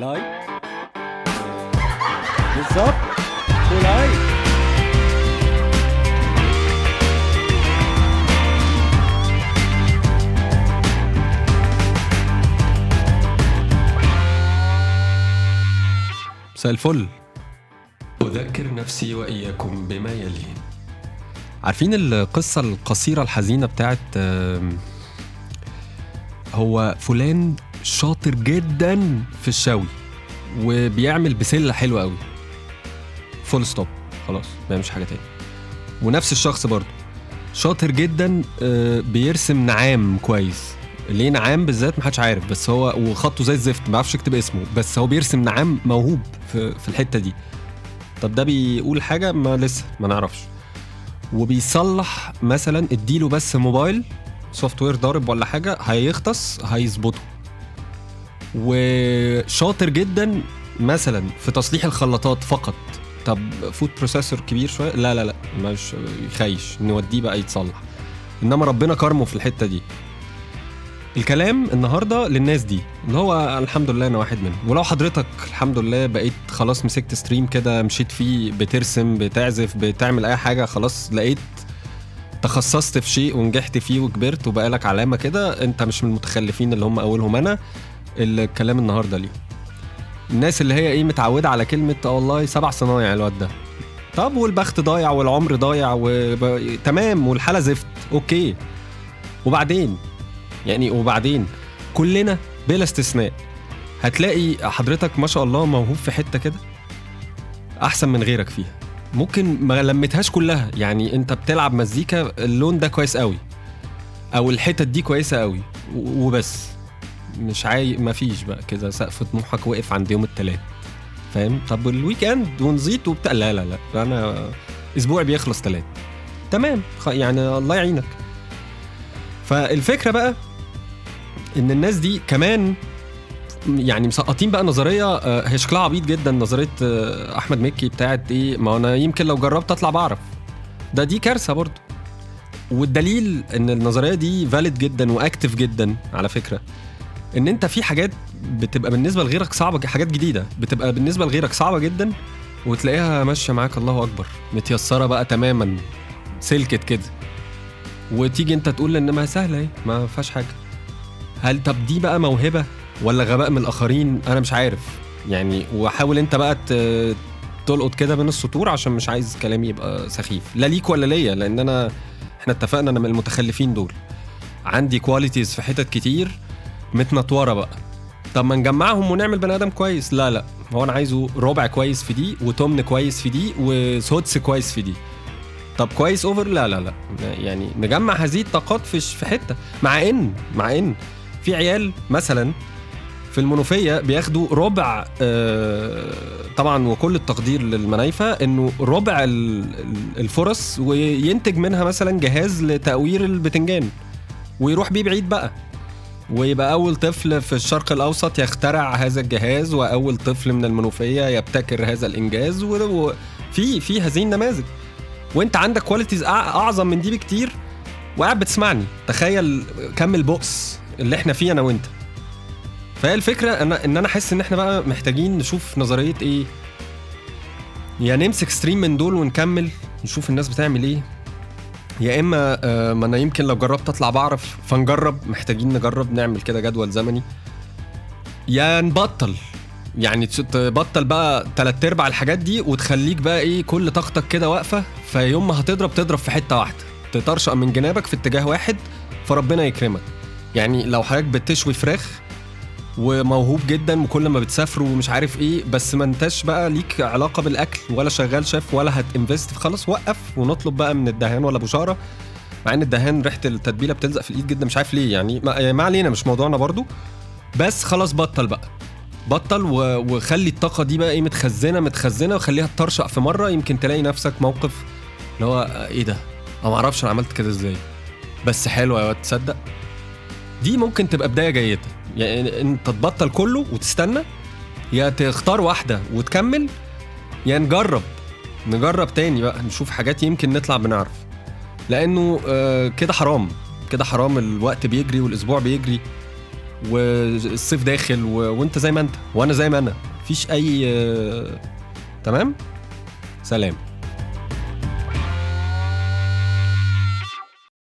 لايك بالظبط ولايك مساء الفل أذكر نفسي وإياكم بما يلي. عارفين القصة القصيرة الحزينة بتاعت هو فلان شاطر جدا في الشوي وبيعمل بسلة حلوة قوي. full stop خلاص ما بيعملش حاجة تاني. ونفس الشخص برضه. شاطر جدا آه، بيرسم نعام كويس. ليه نعام؟ بالذات محدش عارف بس هو وخطه زي الزفت ما بيعرفش يكتب اسمه بس هو بيرسم نعام موهوب في, الحتة دي. طب ده بيقول حاجة؟ ما لسه ما نعرفش. وبيصلح مثلا اديله بس موبايل software ضارب ولا حاجة هيغطس هيظبطه. وشاطر جدا مثلا في تصليح الخلاطات فقط. طب food processor كبير شوية؟ لا لا لا مش يخيش نوديه بقى يتصلح. إنما ربنا كرمه في الحتة دي. الكلام النهارده للناس دي اللي هو الحمد لله أنا واحد منهم. ولو حضرتك الحمد لله بقيت خلاص مسكت stream كده مشيت فيه بترسم بتعزف بتعمل أي حاجة خلاص لقيت تخصصت في شيء ونجحت فيه وكبرت وبقى لك علامة كده أنت مش من المتخلفين اللي هم أولهم أنا. الكلام النهارده ليه الناس اللي هي إيه متعودة على كلمة آه والله سبع صنايع الواد ده. طب والبخت ضايع والعمر ضايع وب... تمام والحالة زفت أوكي. وبعدين؟ يعني وبعدين؟ كلنا بلا استثناء. هتلاقي حضرتك ما شاء الله موهوب في حتة كده أحسن من غيرك فيها. ممكن ما لمتهاش كلها. يعني أنت بتلعب مزيكا اللون ده كويس قوي أو الحتت دي كويسة قوي و- وبس. مش عاي ما فيش بقى كده سقف طموحك وقف عند يوم التلات. فاهم؟ طب ال weekend ونزيت وبتاع. لا لا لا. أنا اسبوعي بيخلص تلات. تمام. يعني الله يعينك. فالفكرة بقى إن الناس دي كمان يعني مسقطين بقى نظرية آه، هي شكلها عبيط جدا نظرية آه، أحمد مكي بتاعت إيه؟ ما أنا يمكن لو جربت أطلع بعرف. ده دي كارثة برضه. والدليل إن النظرية دي فاليد جدا واكتف جدا على فكرة. إن أنت في حاجات بتبقى بالنسبة لغيرك صعبة حاجات جديدة بتبقى بالنسبة لغيرك صعبة جدا وتلاقيها ماشية معاك الله أكبر متيسرة بقى تماما سلكت كده. وتيجي أنت تقول إن ما سهلة أهي ما فيهاش حاجة. هل طب دي بقى موهبة ولا غباء من الآخرين؟ أنا مش عارف. يعني وحاول أنت بقى تلقط كده بين السطور عشان مش عايز كلامي يبقى سخيف. لا ليك ولا ليا لأن أنا إحنا اتفقنا أنا من المتخلفين دول. عندي qualities في حتت كتير متنطوره بقى. طب ما نجمعهم ونعمل بني آدم كويس. لا لا. هو أنا عايزه ربع كويس في دي وتمن كويس في دي وسدس كويس في دي. طب كويس over لا لا لا. يعني نجمع هذه الطاقات في حتة. مع إن مع إن في عيال مثلا في المنوفية بياخدوا ربع آه، طبعا وكل التقدير للمنايفة إنه ربع ال- ال- الفرص وينتج منها مثلا جهاز لتقوير البتنجان ويروح بيه بعيد بقى. ويبقى أول طفل في الشرق الأوسط يخترع هذا الجهاز وأول طفل من المنوفية يبتكر هذا الإنجاز و- وفي في هذه النماذج. وأنت عندك qualities أعظم من دي بكتير. وقاعد بتسمعني. تخيل كم البؤس اللي إحنا فيه أنا وأنت. فهي الفكرة أنا إن أنا أحس إن إحنا بقى محتاجين نشوف نظرية إيه. يا نمسك stream من دول ونكمل نشوف الناس بتعمل إيه. يا إما آه، ما أنا يمكن لو جربت أطلع بعرف فنجرب محتاجين نجرب نعمل كده جدول زمني. يا نبطل يعني تبطل بقى تلات أرباع الحاجات دي وتخليك بقى إيه كل طاقتك كده واقفة فيوم ما هتضرب تضرب في حتة واحدة. تطرشق من جنابك في اتجاه واحد فربنا يكرمك. يعني لو حضرتك بتشوي فراخ وموهوب جدا وكل ما بتسافر ومش عارف إيه بس ما انتش بقى ليك علاقة بالأكل ولا شغال شيف ولا هتنفست خلاص وقف ونطلب بقى من الدهان ولا بشارة. مع إن الدهان ريحة التتبيلة بتلزق في الإيد جدا مش عارف ليه يعني ما, علينا مش موضوعنا برضو. بس خلاص بطل بقى. بطل. وخلي الطاقة دي بقى إيه متخزنة متخزنة وخليها تطرشق في مرة. يمكن تلاقي نفسك موقف اللي هو إيه ده؟ أنا ما أعرفش أنا عملت كده إزاي. بس حلوة يا واد تصدق؟ دي ممكن تبقى بداية جيدة. يعني أنت تبطل كله وتستنى يا تختار واحدة وتكمل يا نجرب نجرب تاني بقى نشوف حاجات يمكن نطلع بنعرف. لأنه آه، كده حرام كده حرام الوقت بيجري والأسبوع بيجري والصيف داخل و... وأنت زي ما أنت وأنا زي ما أنا مفيش أي آه، تمام؟ سلام.